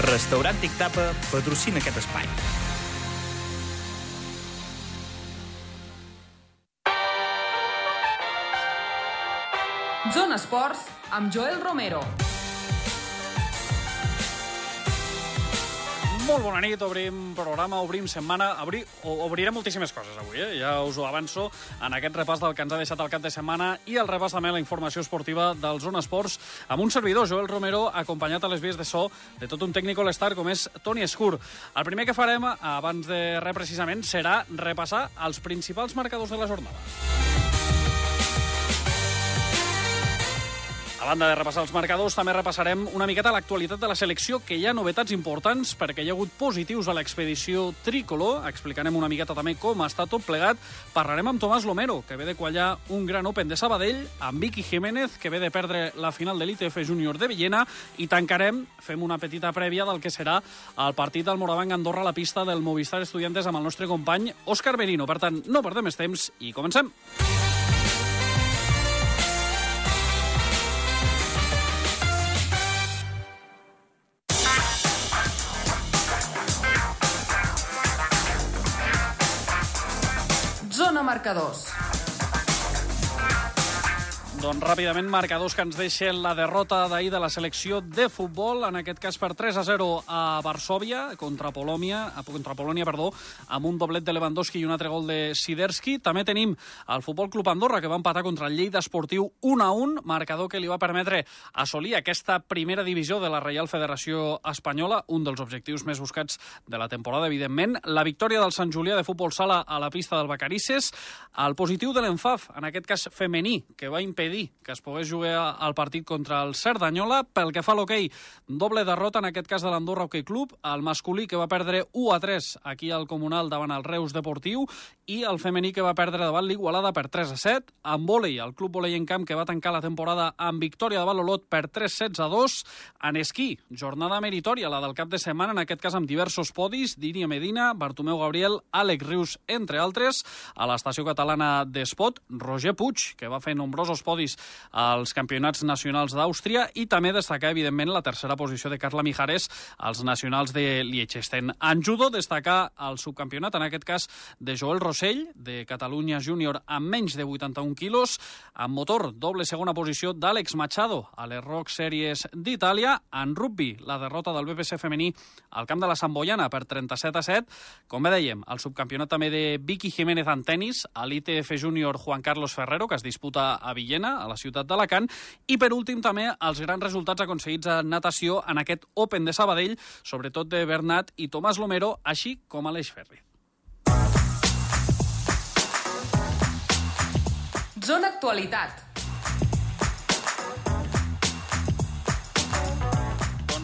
Restaurant Tic Tapa patrocina aquest espai. Zona Esports amb Joel Romero. Molt bona nit, obrim programa, obrim setmana, obri, obrirem moltíssimes coses avui, eh? ja us ho avanço en aquest repàs del que ens ha deixat el cap de setmana i el repàs també a la informació esportiva del Zona Esports amb un servidor, Joel Romero, acompanyat a les vies de so de tot un tècnic all-star com és Toni Escur. El primer que farem, abans de res precisament, serà repassar els principals marcadors de la jornada. A banda de repassar els marcadors, també repassarem una miqueta l'actualitat de la selecció, que hi ha novetats importants perquè hi ha hagut positius a l'expedició Tricolor. Explicarem una miqueta també com està tot plegat. Parlarem amb Tomàs Lomero, que ve de quallar un gran Open de Sabadell, amb Vicky Jiménez, que ve de perdre la final de l'ITF Júnior de Villena, i tancarem, fem una petita prèvia del que serà el partit del Morabanc Andorra a la pista del Movistar Estudiantes amb el nostre company Òscar Merino. Per tant, no perdem més temps i comencem. Comencem. 2. Doncs ràpidament, marcadors que ens deixen la derrota d'ahir de la selecció de futbol, en aquest cas per 3 a 0 a Varsovia, contra Polònia, a- contra Polònia, perdó, amb un doblet de Lewandowski i un altre gol de Siderski. També tenim el Futbol Club Andorra, que va empatar contra el Lleida Esportiu 1 a 1, marcador que li va permetre assolir aquesta primera divisió de la Reial Federació Espanyola, un dels objectius més buscats de la temporada, evidentment. La victòria del Sant Julià de Futbol Sala a la pista del Bacarisses, el positiu de l'Enfaf, en aquest cas femení, que va impedir que es pogués jugar al partit contra el Cerdanyola. Pel que fa a l'hoquei, doble derrota, en aquest cas de l'Andorra Hockey Club, el masculí que va perdre 1 a 3 aquí al Comunal davant el Reus Deportiu i el femení que va perdre davant l'Igualada per 3 a 7. En vòlei, el Club Volei en Camp que va tancar la temporada amb victòria davant l'Olot per 3 sets a 2. En esquí, jornada meritòria, la del cap de setmana, en aquest cas amb diversos podis, Dínia Medina, Bartomeu Gabriel, Àlex Rius, entre altres. A l'estació catalana d'Espot, Roger Puig, que va fer nombrosos podis als campionats nacionals d'Àustria i també destacar, evidentment, la tercera posició de Carla Mijares als nacionals de Liechtenstein. En judo, destacar el subcampionat, en aquest cas, de Joel Rossell, de Catalunya Júnior, amb menys de 81 quilos. En motor, doble segona posició d'Àlex Machado a les Rock Series d'Itàlia. En rugby, la derrota del BPC femení al camp de la Sant Boiana per 37 a 7. Com bé dèiem, el subcampionat també de Vicky Jiménez en tennis, a l'ITF Júnior Juan Carlos Ferrero, que es disputa a Villena, a la ciutat d'Alacant, i per últim també els grans resultats aconseguits en natació en aquest Open de Sabadell, sobretot de Bernat i Tomàs Lomero, així com Aleix Ferri. Zona Actualitat.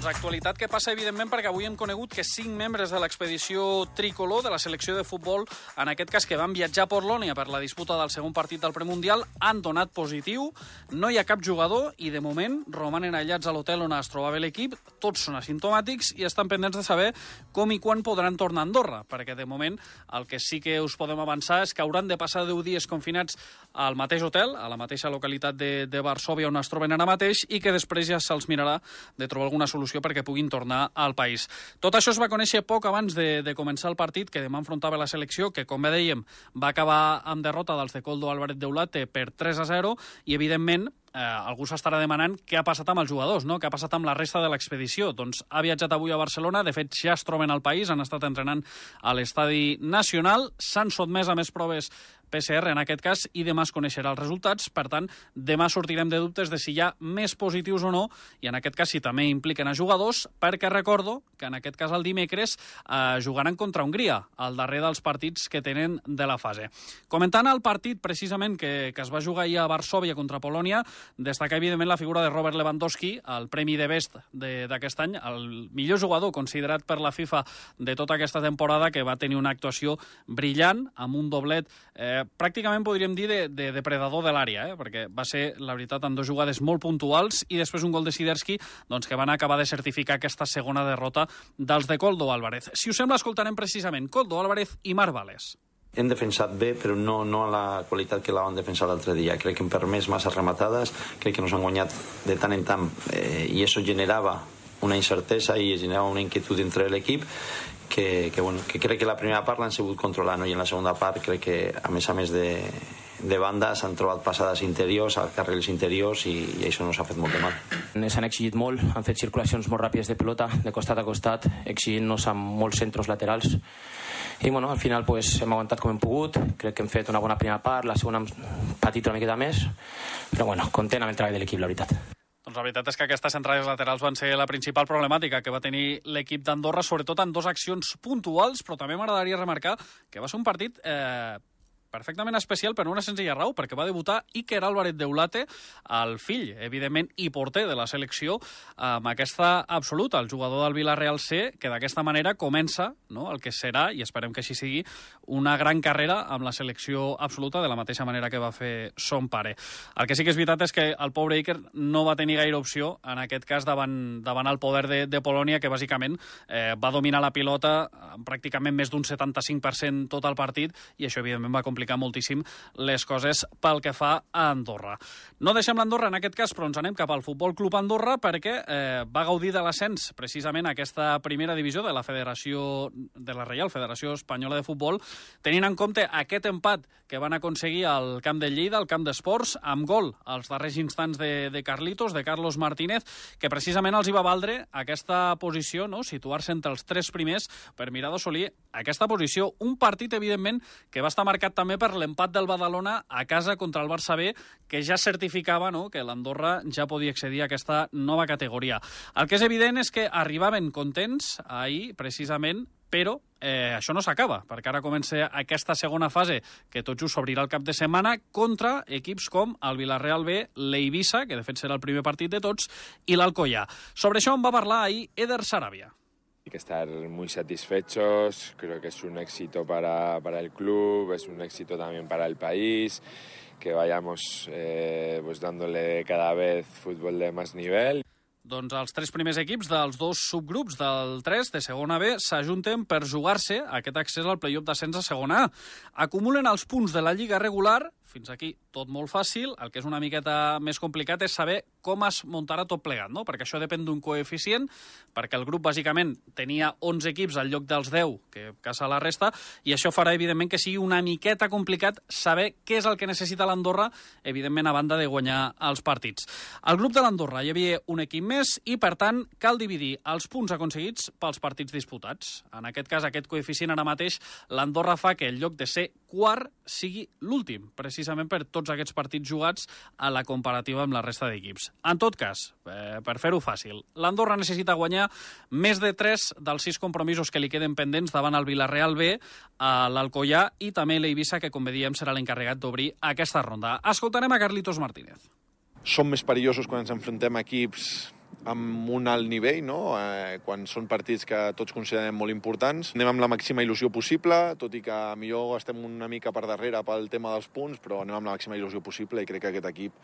Doncs actualitat que passa, evidentment, perquè avui hem conegut que cinc membres de l'expedició tricolor de la selecció de futbol, en aquest cas que van viatjar a Polònia per la disputa del segon partit del premundial, han donat positiu. No hi ha cap jugador i, de moment, romanen aïllats a l'hotel on es trobava l'equip. Tots són asimptomàtics i estan pendents de saber com i quan podran tornar a Andorra, perquè, de moment, el que sí que us podem avançar és que hauran de passar 10 dies confinats al mateix hotel, a la mateixa localitat de, de Varsovia on es troben ara mateix, i que després ja se'ls mirarà de trobar alguna solució perquè puguin tornar al país. Tot això es va conèixer poc abans de, de començar el partit, que demà enfrontava la selecció, que, com bé dèiem, va acabar amb derrota dels de Coldo Álvarez Deulate per 3 a 0, i, evidentment, eh, algú s'estarà demanant què ha passat amb els jugadors, no? què ha passat amb la resta de l'expedició. Doncs ha viatjat avui a Barcelona, de fet ja es troben al país, han estat entrenant a l'estadi nacional, s'han sotmès a més proves PCR en aquest cas i demà es coneixerà els resultats. Per tant, demà sortirem de dubtes de si hi ha més positius o no i en aquest cas si també impliquen a jugadors, perquè recordo que en aquest cas el dimecres eh, jugaran contra Hongria, el darrer dels partits que tenen de la fase. Comentant el partit precisament que, que es va jugar ahir a Varsovia contra Polònia, destacar evidentment la figura de Robert Lewandowski, el premi de best d'aquest any, el millor jugador considerat per la FIFA de tota aquesta temporada, que va tenir una actuació brillant, amb un doblet eh, pràcticament podríem dir de, de depredador de l'àrea, eh? perquè va ser, la veritat, en dues jugades molt puntuals i després un gol de Siderski doncs, que van acabar de certificar aquesta segona derrota dels de Coldo Álvarez. Si us sembla, escoltarem precisament Coldo Álvarez i Marc Vales. Hem defensat bé, però no, no a la qualitat que la vam defensar l'altre dia. Crec que hem permès massa rematades, crec que nos han guanyat de tant en tant, eh, i això generava una incertesa i generava una inquietud entre l'equip que, que, bueno, que crec que la primera part l'han sabut controlar no? i en la segona part crec que a més a més de, de banda s'han trobat passades interiors, al carrils interiors i, i això no s'ha fet molt de mal. S'han exigit molt, han fet circulacions molt ràpides de pelota, de costat a costat, exigint-nos amb molts centres laterals. I bueno, al final pues, hem aguantat com hem pogut, crec que hem fet una bona primera part, la segona hem patit una miqueta més, però bueno, content amb el treball de l'equip, la veritat. Doncs la veritat és que aquestes centrades laterals van ser la principal problemàtica que va tenir l'equip d'Andorra, sobretot en dues accions puntuals, però també m'agradaria remarcar que va ser un partit eh, perfectament especial per una senzilla raó, perquè va debutar Iker Álvarez Deulate, el fill, evidentment, i porter de la selecció, amb aquesta absoluta, el jugador del Villarreal C, que d'aquesta manera comença no, el que serà, i esperem que així sigui, una gran carrera amb la selecció absoluta, de la mateixa manera que va fer son pare. El que sí que és veritat és que el pobre Iker no va tenir gaire opció, en aquest cas, davant, davant el poder de, de Polònia, que bàsicament eh, va dominar la pilota pràcticament més d'un 75% tot el partit, i això, evidentment, va complicar complicar moltíssim les coses pel que fa a Andorra. No deixem l'Andorra en aquest cas, però ens anem cap al Futbol Club Andorra perquè eh, va gaudir de l'ascens precisament aquesta primera divisió de la Federació de la Reial Federació Espanyola de Futbol, tenint en compte aquest empat que van aconseguir al camp de Lleida, al camp d'Esports, amb gol als darrers instants de, de Carlitos, de Carlos Martínez, que precisament els hi va valdre aquesta posició, no? situar-se entre els tres primers per mirar d'assolir aquesta posició. Un partit, evidentment, que va estar marcat també per l'empat del Badalona a casa contra el Barça B, que ja certificava no, que l'Andorra ja podia accedir a aquesta nova categoria. El que és evident és que arribaven contents ahir, precisament, però eh, això no s'acaba, perquè ara comença aquesta segona fase, que tot just s'obrirà el cap de setmana, contra equips com el Villarreal B, l'Eivissa, que de fet serà el primer partit de tots, i l'Alcoyà. Sobre això en va parlar ahir Eder Sarabia. Hay que estar muy satisfechos, creo que es un éxito para, para el club, es un éxito también para el país, que vayamos eh, pues dándole cada vez fútbol de más nivel. Doncs els tres primers equips dels dos subgrups del 3 de segona B s'ajunten per jugar-se aquest accés al playoff d'ascens a segona A. Acumulen els punts de la lliga regular, fins aquí tot molt fàcil, el que és una miqueta més complicat és saber com es muntarà tot plegat, no? perquè això depèn d'un coeficient, perquè el grup bàsicament tenia 11 equips al lloc dels 10 que casa la resta, i això farà evidentment que sigui una miqueta complicat saber què és el que necessita l'Andorra, evidentment a banda de guanyar els partits. Al grup de l'Andorra hi havia un equip més i, per tant, cal dividir els punts aconseguits pels partits disputats. En aquest cas, aquest coeficient ara mateix, l'Andorra fa que el lloc de ser quart sigui l'últim, precisament per tots aquests partits jugats a la comparativa amb la resta d'equips. En tot cas, eh, per fer-ho fàcil, l'Andorra necessita guanyar més de 3 dels 6 compromisos que li queden pendents davant el Villarreal B, a l'Alcoyà i també l'Eivissa, que, com bé diem, serà l'encarregat d'obrir aquesta ronda. Escoltarem a Carlitos Martínez. Som més perillosos quan ens enfrontem a equips amb un alt nivell, no? eh, quan són partits que tots considerem molt importants. Anem amb la màxima il·lusió possible, tot i que millor estem una mica per darrere pel tema dels punts, però anem amb la màxima il·lusió possible i crec que aquest equip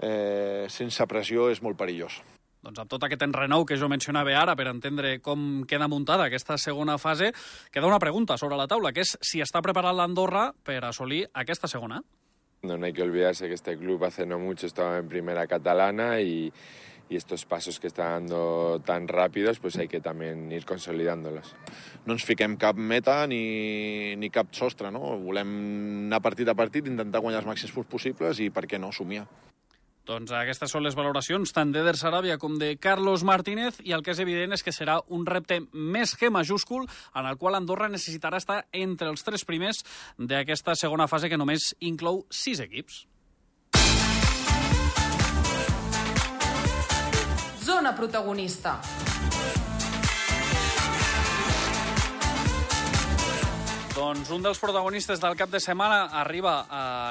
eh, sense pressió és molt perillós. Doncs amb tot aquest enrenou que jo mencionava ara per entendre com queda muntada aquesta segona fase, queda una pregunta sobre la taula, que és si està preparat l'Andorra per assolir aquesta segona. No, no hay que olvidarse que este club hace no mucho estaba en primera catalana y, y estos pasos que está dando tan rápidos, pues hay que también ir consolidándolos. No ens fiquem cap meta ni, ni cap sostre, no? Volem anar partit a partit, intentar guanyar els màxims punts possibles i, per què no, somiar. Doncs aquestes són les valoracions tant d'Eder Sarabia com de Carlos Martínez i el que és evident és que serà un repte més que majúscul en el qual Andorra necessitarà estar entre els tres primers d'aquesta segona fase que només inclou sis equips. Zona protagonista. Doncs un dels protagonistes del cap de setmana arriba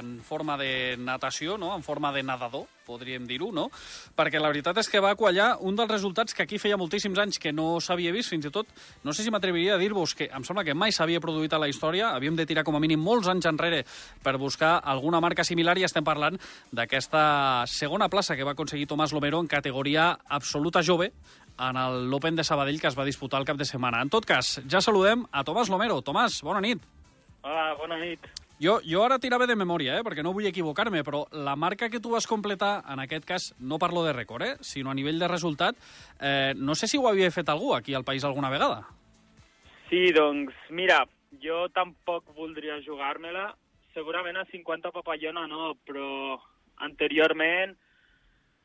en forma de natació, no? en forma de nadador, podríem dir-ho, no? Perquè la veritat és que va quallar un dels resultats que aquí feia moltíssims anys que no s'havia vist, fins i tot, no sé si m'atreviria a dir-vos que em sembla que mai s'havia produït a la història, havíem de tirar com a mínim molts anys enrere per buscar alguna marca similar i estem parlant d'aquesta segona plaça que va aconseguir Tomàs Lomero en categoria absoluta jove, en l'Open de Sabadell que es va disputar el cap de setmana. En tot cas, ja saludem a Tomàs Lomero. Tomàs, bona nit. Hola, bona nit. Jo, jo ara tirava de memòria, eh, perquè no vull equivocar-me, però la marca que tu vas completar, en aquest cas, no parlo de rècord, eh, sinó a nivell de resultat, eh, no sé si ho havia fet algú aquí al país alguna vegada. Sí, doncs, mira, jo tampoc voldria jugar-me-la. Segurament a 50 papallona no, però anteriorment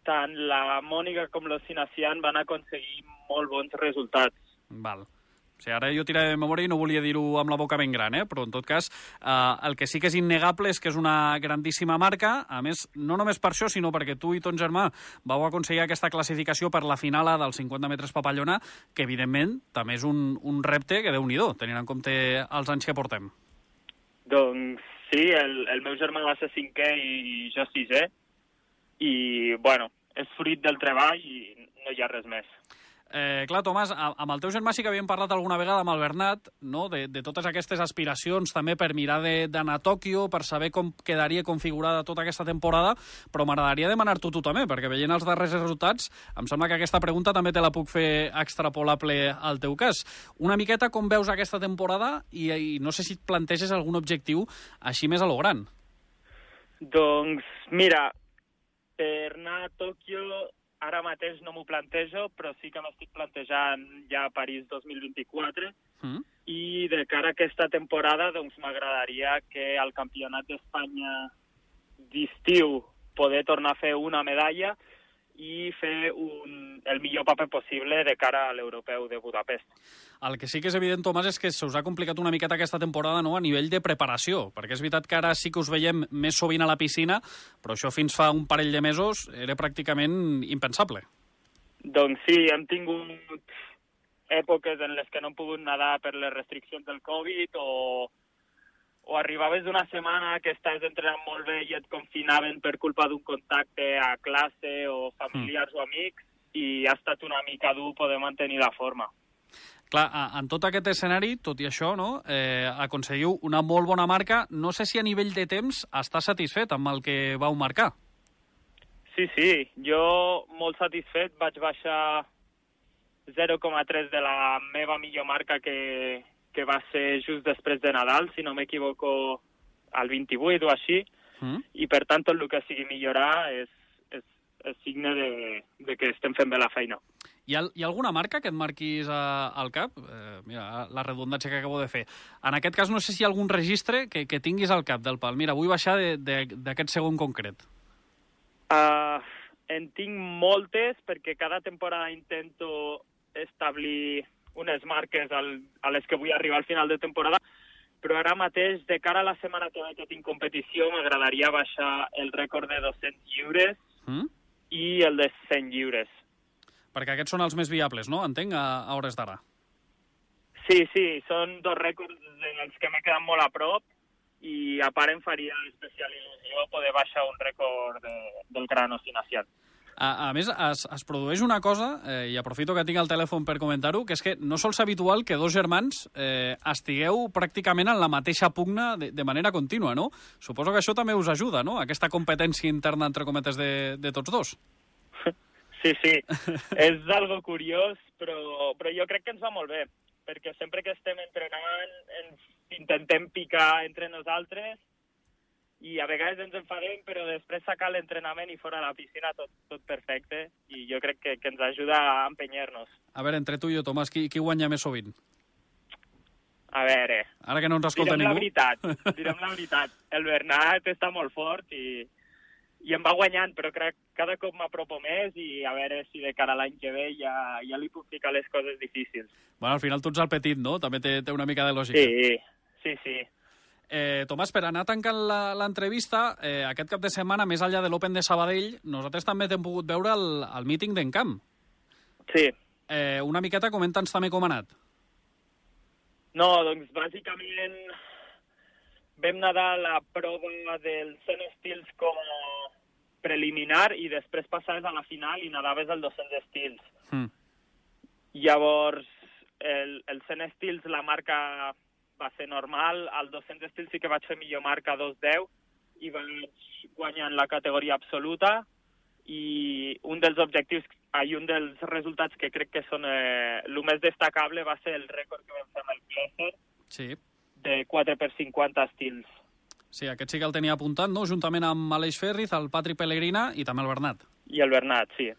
tant la Mònica com l'Ocinacian van aconseguir molt bons resultats. Val. O sigui, ara jo tiraré de memòria i no volia dir-ho amb la boca ben gran, eh? però en tot cas eh, el que sí que és innegable és que és una grandíssima marca, a més, no només per això, sinó perquè tu i ton germà vau aconseguir aquesta classificació per la finala dels 50 metres papallona, que evidentment també és un, un repte que déu nhi tenint en compte els anys que portem. Doncs sí, el, el meu germà va ser cinquè i jo sisè, i bueno, és fruit del treball i no hi ha res més. Eh, clar, Tomàs, amb el teu germà sí que havíem parlat alguna vegada amb el Bernat, no? de, de totes aquestes aspiracions també per mirar d'anar a Tòquio, per saber com quedaria configurada tota aquesta temporada, però m'agradaria demanar-t'ho tu també, perquè veient els darrers resultats, em sembla que aquesta pregunta també te la puc fer extrapolable al teu cas. Una miqueta com veus aquesta temporada i, i no sé si et planteges algun objectiu així més a lo gran. Doncs, mira, per anar a Tòquio ara mateix no m'ho plantejo, però sí que m'estic plantejant ja a París 2024. Mm. I de cara a aquesta temporada, doncs m'agradaria que al Campionat d'Espanya d'estiu poder tornar a fer una medalla i fer un, el millor paper possible de cara a l'europeu de Budapest. El que sí que és evident, Tomàs, és que se us ha complicat una miqueta aquesta temporada no? a nivell de preparació, perquè és veritat que ara sí que us veiem més sovint a la piscina, però això fins fa un parell de mesos era pràcticament impensable. Doncs sí, hem tingut èpoques en les que no hem pogut nedar per les restriccions del Covid o o arribaves d'una setmana que estàs entrenant molt bé i et confinaven per culpa d'un contacte a classe o familiars mm. o amics i ha estat una mica dur poder mantenir la forma. Clar, en tot aquest escenari, tot i això, no, eh, aconseguiu una molt bona marca. No sé si a nivell de temps està satisfet amb el que vau marcar. Sí, sí, jo molt satisfet. Vaig baixar 0,3 de la meva millor marca que, que va ser just després de Nadal, si no m'equivoco, al 28 o així, mm. i per tant tot el que sigui millorar és, és, és signe de, de que estem fent bé la feina. Hi ha, hi ha alguna marca que et marquis a, al cap? Eh, mira, la redundància que acabo de fer. En aquest cas, no sé si hi ha algun registre que, que tinguis al cap del pal. Mira, vull baixar d'aquest segon concret. Uh, en tinc moltes, perquè cada temporada intento establir unes marques al, a les que vull arribar al final de temporada, però ara mateix, de cara a la setmana que ve que tinc competició, m'agradaria baixar el rècord de 200 lliures mm? i el de 100 lliures. Perquè aquests són els més viables, no? Entenc, a, a hores d'ara. Sí, sí, són dos rècords en els que m'he quedat molt a prop i a part em faria especial il·lusió poder baixar un rècord de, del Gran Ocinaciat. A, a més, es, es produeix una cosa, eh, i aprofito que tinc el telèfon per comentar-ho, que és que no sols habitual que dos germans eh, estigueu pràcticament en la mateixa pugna de, de manera contínua, no? Suposo que això també us ajuda, no?, aquesta competència interna, entre cometes, de, de tots dos. Sí, sí, és algo curiós, però, però jo crec que ens va molt bé, perquè sempre que estem entrenant ens intentem picar entre nosaltres i a vegades ens enfadem, però després sacar l'entrenament i fora la piscina tot, tot perfecte i jo crec que, que ens ajuda a empenyar-nos. A veure, entre tu i jo, Tomàs, qui, qui guanya més sovint? A veure... Ara que no ens escolta direm ningú. La veritat, direm la veritat. El Bernat està molt fort i, i em va guanyant, però crec que cada cop m'apropo més i a veure si de cara a l'any que ve ja, ja li puc ficar les coses difícils. Bueno, al final tu ets el petit, no? També té, té una mica de lògica. Sí, sí, sí. Eh, Tomàs, per anar tancant l'entrevista, eh, aquest cap de setmana, més enllà de l'Open de Sabadell, nosaltres també t'hem pogut veure el, el míting d'Encamp. Sí. Eh, una miqueta, comenta'ns també com ha anat. No, doncs bàsicament vam nedar la prova del Zen Stils com a preliminar i després passaves a la final i nadaves el 200 estils. Mm. Llavors, el, el Zen Stils, la marca va ser normal. Al 200 estils sí que vaig fer millor marca 2.10 i vaig guanyar en la categoria absoluta i un dels objectius i un dels resultats que crec que són eh, el més destacable va ser el rècord que vam fer amb el Clesser sí. de 4 per 50 estils. Sí, aquest sí que el tenia apuntat, no? Juntament amb Aleix Ferriz, el Patri Pellegrina i també el Bernat. I el Bernat, sí.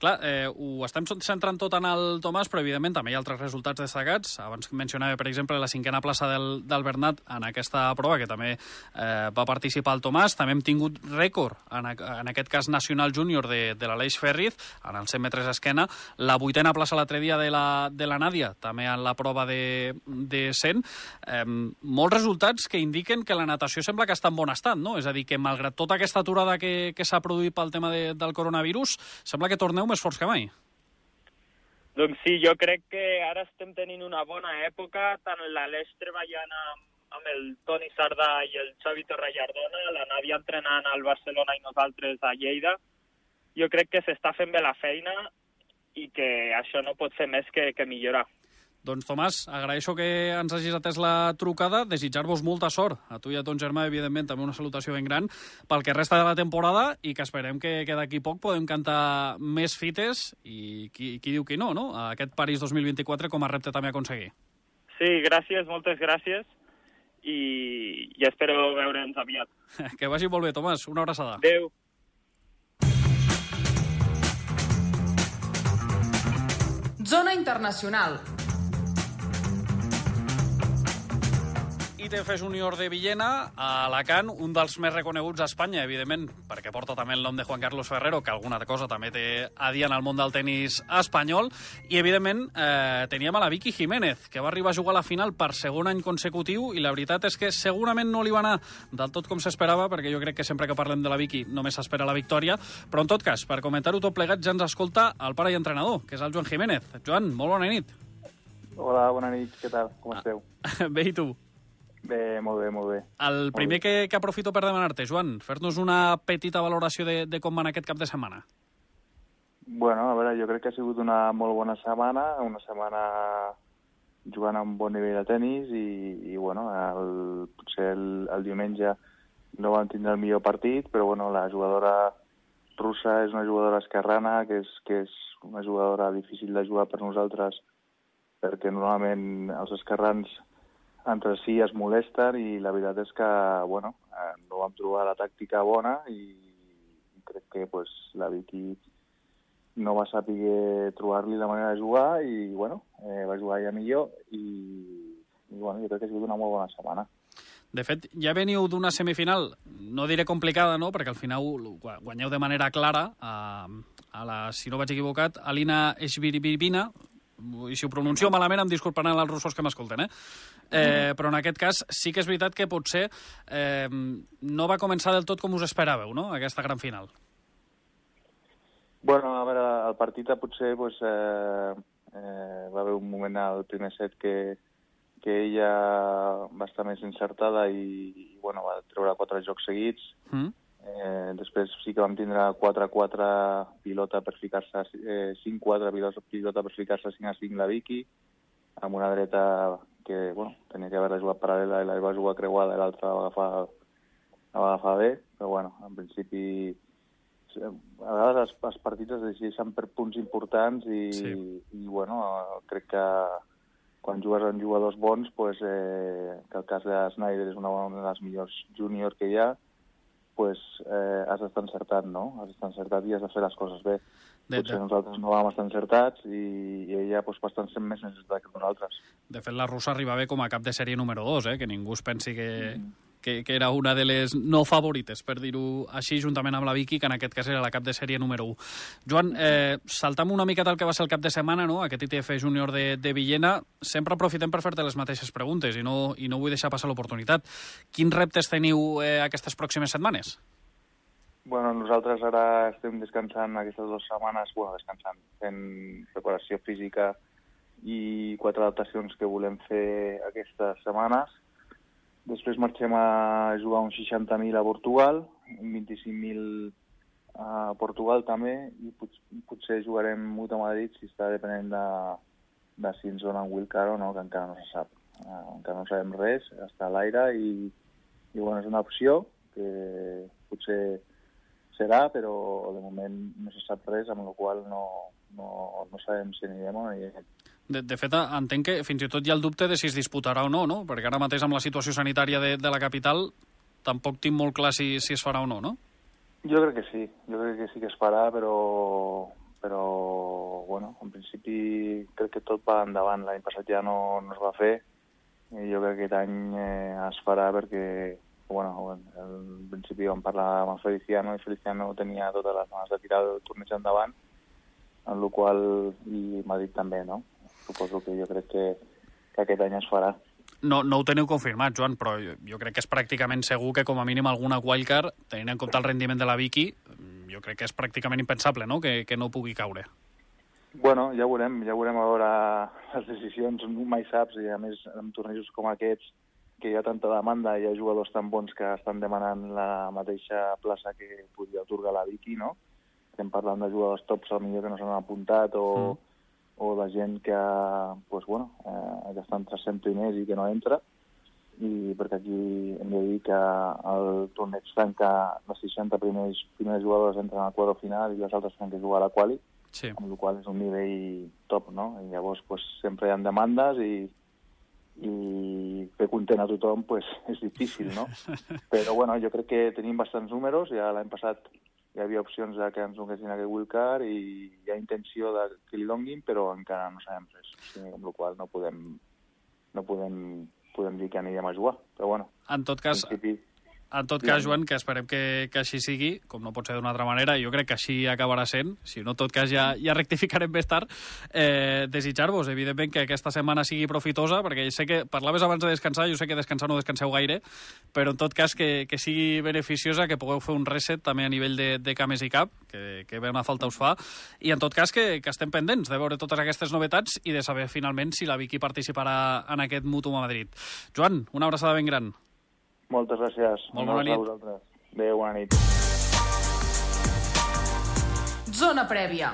Clar, eh, ho estem centrant tot en el Tomàs, però evidentment també hi ha altres resultats destacats. Abans mencionava, per exemple, la cinquena plaça del, del Bernat en aquesta prova, que també eh, va participar el Tomàs. També hem tingut rècord, en, en aquest cas nacional júnior, de, de l'Aleix Ferriz, en els 100 metres esquena. La vuitena plaça l'altre dia de la, de la Nàdia, també en la prova de, de 100. Eh, molts resultats que indiquen que la natació sembla que està en bon estat, no? És a dir, que malgrat tota aquesta aturada que, que s'ha produït pel tema de, del coronavirus, sembla que torneu més forts que mai. Doncs sí, jo crec que ara estem tenint una bona època, tant l'Aleix treballant amb, amb el Toni Sardà i el Xavi Torrellardona, la Nàdia entrenant al Barcelona i nosaltres a Lleida. Jo crec que s'està fent bé la feina i que això no pot fer més que, que millorar. Doncs, Tomàs, agraeixo que ens hagis atès la trucada, desitjar-vos molta sort a tu i a ton germà, evidentment, també una salutació ben gran pel que resta de la temporada i que esperem que, que d'aquí poc podem cantar més fites i qui, qui diu que no, no? Aquest París 2024 com a repte també a aconseguir. Sí, gràcies, moltes gràcies i, i espero veure'ns aviat. que vagi molt bé, Tomàs. Una abraçada. Adéu. Zona Internacional. ITF Júnior de Villena, a Alacant, un dels més reconeguts a Espanya, evidentment, perquè porta també el nom de Juan Carlos Ferrero, que alguna cosa també té a dir en el món del tennis espanyol, i evidentment eh, teníem a la Vicky Jiménez, que va arribar a jugar a la final per segon any consecutiu, i la veritat és que segurament no li va anar del tot com s'esperava, perquè jo crec que sempre que parlem de la Vicky només s'espera la victòria, però en tot cas, per comentar-ho tot plegat, ja ens escolta el pare i entrenador, que és el Joan Jiménez. Joan, molt bona nit. Hola, bona nit, què tal? Com esteu? Bé, i tu? Bé, molt bé, molt bé. El primer bé. que, que aprofito per demanar-te, Joan, fer-nos una petita valoració de, de com va aquest cap de setmana. Bueno, a veure, jo crec que ha sigut una molt bona setmana, una setmana jugant a un bon nivell de tennis i, i bueno, el, potser el, el diumenge no vam tindre el millor partit, però bueno, la jugadora russa és una jugadora esquerrana, que és, que és una jugadora difícil de jugar per nosaltres, perquè normalment els esquerrans entre si es molesten i la veritat és que, bueno, eh, no vam trobar la tàctica bona i crec que pues, la Vicky no va saber trobar-li la manera de jugar i, bueno, eh, va jugar ja millor i, i, bueno, jo crec que ha sigut una molt bona setmana. De fet, ja veniu d'una semifinal, no diré complicada, no?, perquè al final guanyeu de manera clara a, a la, si no vaig equivocat, Alina Esbiribiribina, i si ho pronuncio malament em disculparan els russos que m'escolten, eh? Eh, però en aquest cas sí que és veritat que potser eh, no va començar del tot com us esperàveu, no?, aquesta gran final. Bueno, a veure, el partit potser pues, eh, eh, va haver un moment al primer set que, que ella va estar més encertada i, i bueno, va treure quatre jocs seguits. Mm. Eh, després sí que vam tindre 4-4 pilota per ficar-se, eh, 5-4 pilota per ficar-se 5-5 la Vicky, amb una dreta que bueno, tenia que haver jugat paral·lela i la va jugar creuada i l'altra va agafar, la va agafar bé, però bueno, en principi a vegades els, els partits es decideixen per punts importants i, sí. i bueno, crec que quan jugues amb jugadors bons, pues, eh, que el cas de Snyder és una, una de les millors júnior que hi ha, pues, eh, has d'estar encertat, no? Has d'estar encertat i has de fer les coses bé. De, Potser de... nosaltres no vam estar encertats i, i ella pues, bastant sent més necessitat que nosaltres. De fet, la russa arriba bé com a cap de sèrie número 2, eh? que ningú es pensi que, mm que, que era una de les no favorites, per dir-ho així, juntament amb la Vicky, que en aquest cas era la cap de sèrie número 1. Joan, eh, saltam una mica del que va ser el cap de setmana, no? aquest ITF júnior de, de Villena. Sempre aprofitem per fer-te les mateixes preguntes i no, i no vull deixar passar l'oportunitat. Quins reptes teniu eh, aquestes pròximes setmanes? Bueno, nosaltres ara estem descansant aquestes dues setmanes, bueno, descansant, fent preparació física i quatre adaptacions que volem fer aquestes setmanes Després marxem a jugar uns 60.000 a Portugal, 25.000 a Portugal també, i pot, potser jugarem molt a Madrid si està depenent de, de si ens donen wildcard o no, que encara no se sap. Uh, encara no sabem res, està a l'aire i, i bueno, és una opció que potser serà, però de moment no se sap res, amb la qual no, no, no sabem si anirem o no anirem. De, de fet, entenc que fins i tot hi ha el dubte de si es disputarà o no, no? Perquè ara mateix amb la situació sanitària de, de la capital tampoc tinc molt clar si, si es farà o no, no? Jo crec que sí, jo crec que sí que es farà, però, però bueno, en principi crec que tot va endavant. L'any passat ja no, no es va fer i jo crec que aquest any eh, es farà perquè, bueno, al principi vam parlar amb el Feliciano i Feliciano tenia totes les ganes de tirar el torneig endavant, en el qual, i m'ha dit també, no? Suposo que jo crec que, que aquest any es farà. No, no ho teniu confirmat, Joan, però jo, jo crec que és pràcticament segur que com a mínim alguna wildcard, tenint en compte el rendiment de la Vicky, jo crec que és pràcticament impensable no? Que, que no pugui caure. Bueno, ja veurem, ja veurem a veure les decisions, mai saps, i a més en tornejos com aquests, que hi ha tanta demanda, hi ha jugadors tan bons que estan demanant la mateixa plaça que podria otorgar la Vicky, no? Estem parlant de jugadors tops, potser que no s'han apuntat, o, mm o de gent que, pues, bueno, eh, que estan 300 primers i que no entra, i perquè aquí hem de dir que el torneig tanca les 60 primers, primers jugadors entren al quadre final i les altres tenen que jugar a la quali, sí. amb la qual és un nivell top, no? I llavors pues, sempre hi ha demandes i, i fer content a tothom pues, és difícil, no? Però bueno, jo crec que tenim bastants números, ja l'any passat hi havia opcions de que ens donessin aquest wildcard i hi ha intenció de que li donguin, però encara no sabem res. O sigui, amb la qual no podem, no podem, podem dir que anirem a jugar. Però bueno, en tot cas, en principi, en tot cas, Joan, que esperem que, que així sigui, com no pot ser d'una altra manera, jo crec que així acabarà sent, si no, en tot cas ja, ja rectificarem més tard, eh, desitjar-vos, evidentment, que aquesta setmana sigui profitosa, perquè sé que parlaves abans de descansar, jo sé que descansar no descanseu gaire, però en tot cas que, que sigui beneficiosa, que pugueu fer un reset també a nivell de, de cames i cap, que, que ben a falta us fa, i en tot cas que, que estem pendents de veure totes aquestes novetats i de saber finalment si la Vicky participarà en aquest Mutum a Madrid. Joan, una abraçada ben gran. Moltes gràcies. Molt bona nit. Adéu, bona nit. Zona prèvia.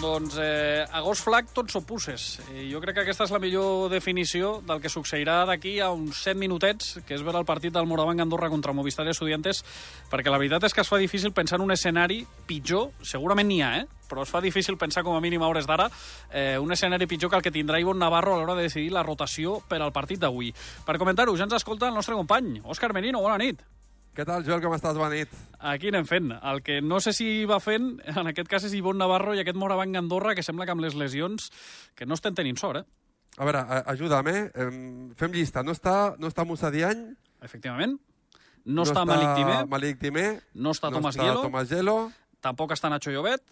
Doncs eh, a gos flac tots són pusses. Eh, jo crec que aquesta és la millor definició del que succeirà d'aquí a uns 7 minutets, que és veure el partit del Morabanc Andorra contra Movistar Estudiantes, perquè la veritat és que es fa difícil pensar en un escenari pitjor, segurament n'hi ha, eh? Però es fa difícil pensar com a mínim a hores d'ara eh, un escenari pitjor que el que tindrà Ivon Navarro a l'hora de decidir la rotació per al partit d'avui. Per comentar-ho, ja ens escolta el nostre company, Òscar Merino, bona nit. Què tal, Joel, com estàs? Bona nit. Aquí anem fent. El que no sé si va fent, en aquest cas, és Ivon Navarro i aquest Morabanc Andorra, que sembla que amb les lesions que no estem tenint sort, eh? A veure, ajuda'm, eh? Fem llista. No està, no està Musa Diany? Efectivament. No, no està, està Malik Timé. Malik Timé. No està no Tomàs Gielo. Tomàs Gielo. Tampoc està Nacho Llobet.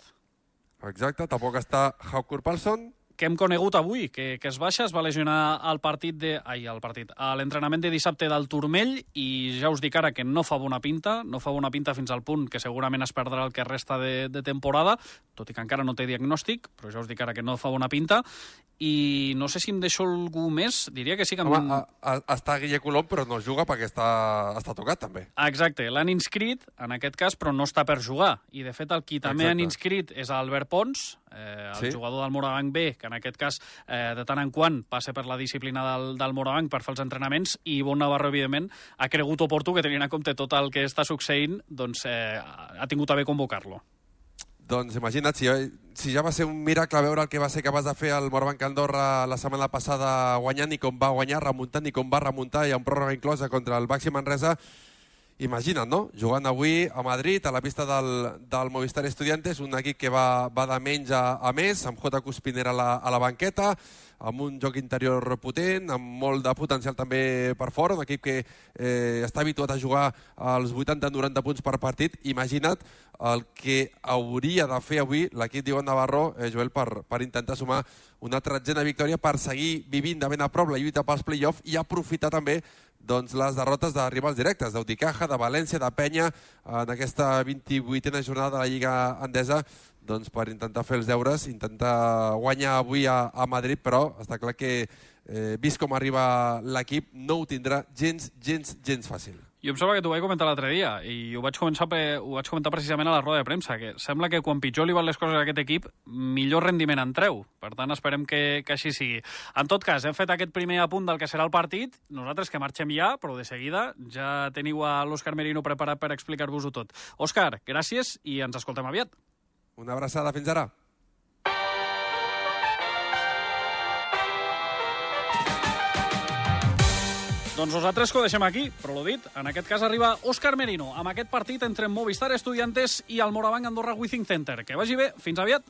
Exacte, tampoc està Haukur Palson que hem conegut avui, que, que es baixa, es va lesionar al partit de... Ai, al partit, a l'entrenament de dissabte del Turmell i ja us dic ara que no fa bona pinta, no fa bona pinta fins al punt que segurament es perdrà el que resta de, de temporada, tot i que encara no té diagnòstic, però ja us dic ara que no fa bona pinta, i no sé si em deixo algú més, diria que sí que... Home, a, a, està Guille Colom, però no juga perquè està, està tocat, també. Exacte, l'han inscrit, en aquest cas, però no està per jugar. I, de fet, el qui també Exacte. han inscrit és Albert Pons, eh, el sí? jugador del Morabanc B, que en aquest cas, eh, de tant en quant, passa per la disciplina del, del Morabanc per fer els entrenaments, i Bon Navarro, evidentment, ha cregut oportú que, tenint en compte tot el que està succeint, doncs eh, ha tingut a bé convocar-lo. Doncs imagina't, si, si ja va ser un miracle veure el que va ser capaç de fer el Morabanc Andorra la setmana passada guanyant i com va guanyar, remuntant i com va remuntar i amb pròrroga inclosa contra el Baxi Manresa, imagina't, no? Jugant avui a Madrid, a la pista del, del Movistar Estudiantes, un equip que va, va de menys a, a més, amb J. Cuspinera a la, a la banqueta, amb un joc interior potent, amb molt de potencial també per fora, un equip que eh, està habituat a jugar als 80-90 punts per partit. Imagina't el que hauria de fer avui l'equip d'Ivan Navarro, eh, Joel, per, per intentar sumar una tretzena victòria per seguir vivint de ben a prop la lluita pels play-off i aprofitar també doncs, les derrotes de rivals directes, d'Uticaja, de València, de Penya, en aquesta 28a jornada de la Lliga Endesa, doncs, per intentar fer els deures, intentar guanyar avui a, a Madrid, però està clar que, eh, vist com arriba l'equip, no ho tindrà gens, gens, gens fàcil. Jo em sembla que t'ho vaig comentar l'altre dia i ho vaig, començar, ho vaig comentar precisament a la roda de premsa, que sembla que quan pitjor li van les coses a aquest equip, millor rendiment en treu. Per tant, esperem que, que així sigui. En tot cas, hem fet aquest primer apunt del que serà el partit. Nosaltres que marxem ja, però de seguida ja teniu a l'Òscar Merino preparat per explicar-vos-ho tot. Òscar, gràcies i ens escoltem aviat. Una abraçada, fins ara. Doncs nosaltres que ho deixem aquí, però l'ho dit, en aquest cas arriba Òscar Merino amb aquest partit entre Movistar Estudiantes i el Morabanc Andorra Withing Center. Que vagi bé, fins aviat.